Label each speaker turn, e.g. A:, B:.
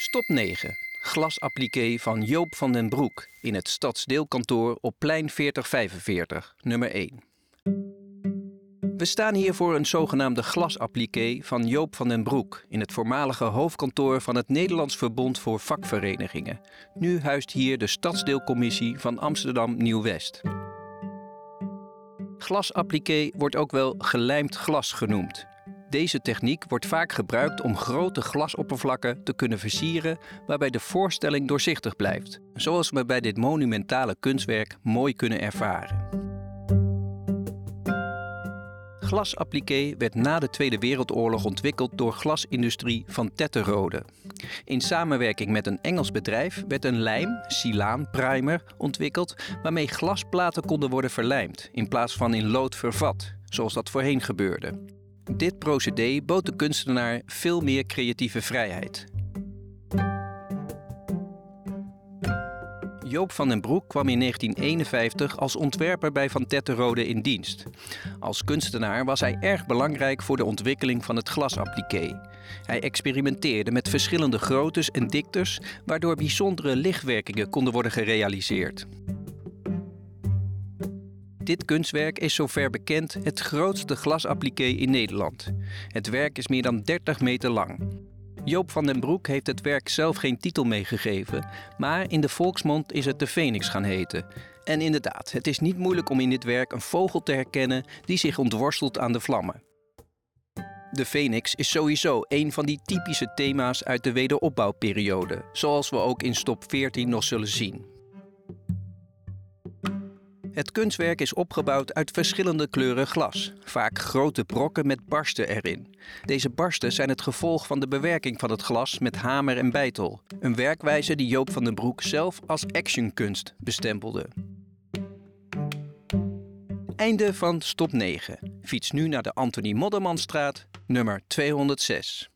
A: Stop 9. Glasappliqué van Joop van den Broek in het stadsdeelkantoor op plein 4045, nummer 1. We staan hier voor een zogenaamde glasappliqué van Joop van den Broek in het voormalige hoofdkantoor van het Nederlands Verbond voor Vakverenigingen. Nu huist hier de stadsdeelcommissie van Amsterdam Nieuw-West. Glasappliqué wordt ook wel gelijmd glas genoemd. Deze techniek wordt vaak gebruikt om grote glasoppervlakken te kunnen versieren waarbij de voorstelling doorzichtig blijft, zoals we bij dit monumentale kunstwerk mooi kunnen ervaren. Glasappliqué werd na de Tweede Wereldoorlog ontwikkeld door glasindustrie van Tetterode. In samenwerking met een Engels bedrijf werd een lijm, silaan primer, ontwikkeld waarmee glasplaten konden worden verlijmd in plaats van in lood vervat, zoals dat voorheen gebeurde. Dit procedé bood de kunstenaar veel meer creatieve vrijheid. Joop van den Broek kwam in 1951 als ontwerper bij Van Tetterode in dienst. Als kunstenaar was hij erg belangrijk voor de ontwikkeling van het glasappliqué. Hij experimenteerde met verschillende groottes en diktes, waardoor bijzondere lichtwerkingen konden worden gerealiseerd. Dit kunstwerk is zover bekend het grootste glasappliqué in Nederland. Het werk is meer dan 30 meter lang. Joop van den Broek heeft het werk zelf geen titel meegegeven, maar in de volksmond is het de Phoenix gaan heten. En inderdaad, het is niet moeilijk om in dit werk een vogel te herkennen die zich ontworstelt aan de vlammen. De Phoenix is sowieso een van die typische thema's uit de wederopbouwperiode, zoals we ook in stop 14 nog zullen zien. Het kunstwerk is opgebouwd uit verschillende kleuren glas, vaak grote brokken met barsten erin. Deze barsten zijn het gevolg van de bewerking van het glas met hamer en beitel, een werkwijze die Joop van den Broek zelf als actionkunst bestempelde. Einde van stop 9. Fiets nu naar de Antonie Moddermanstraat, nummer 206.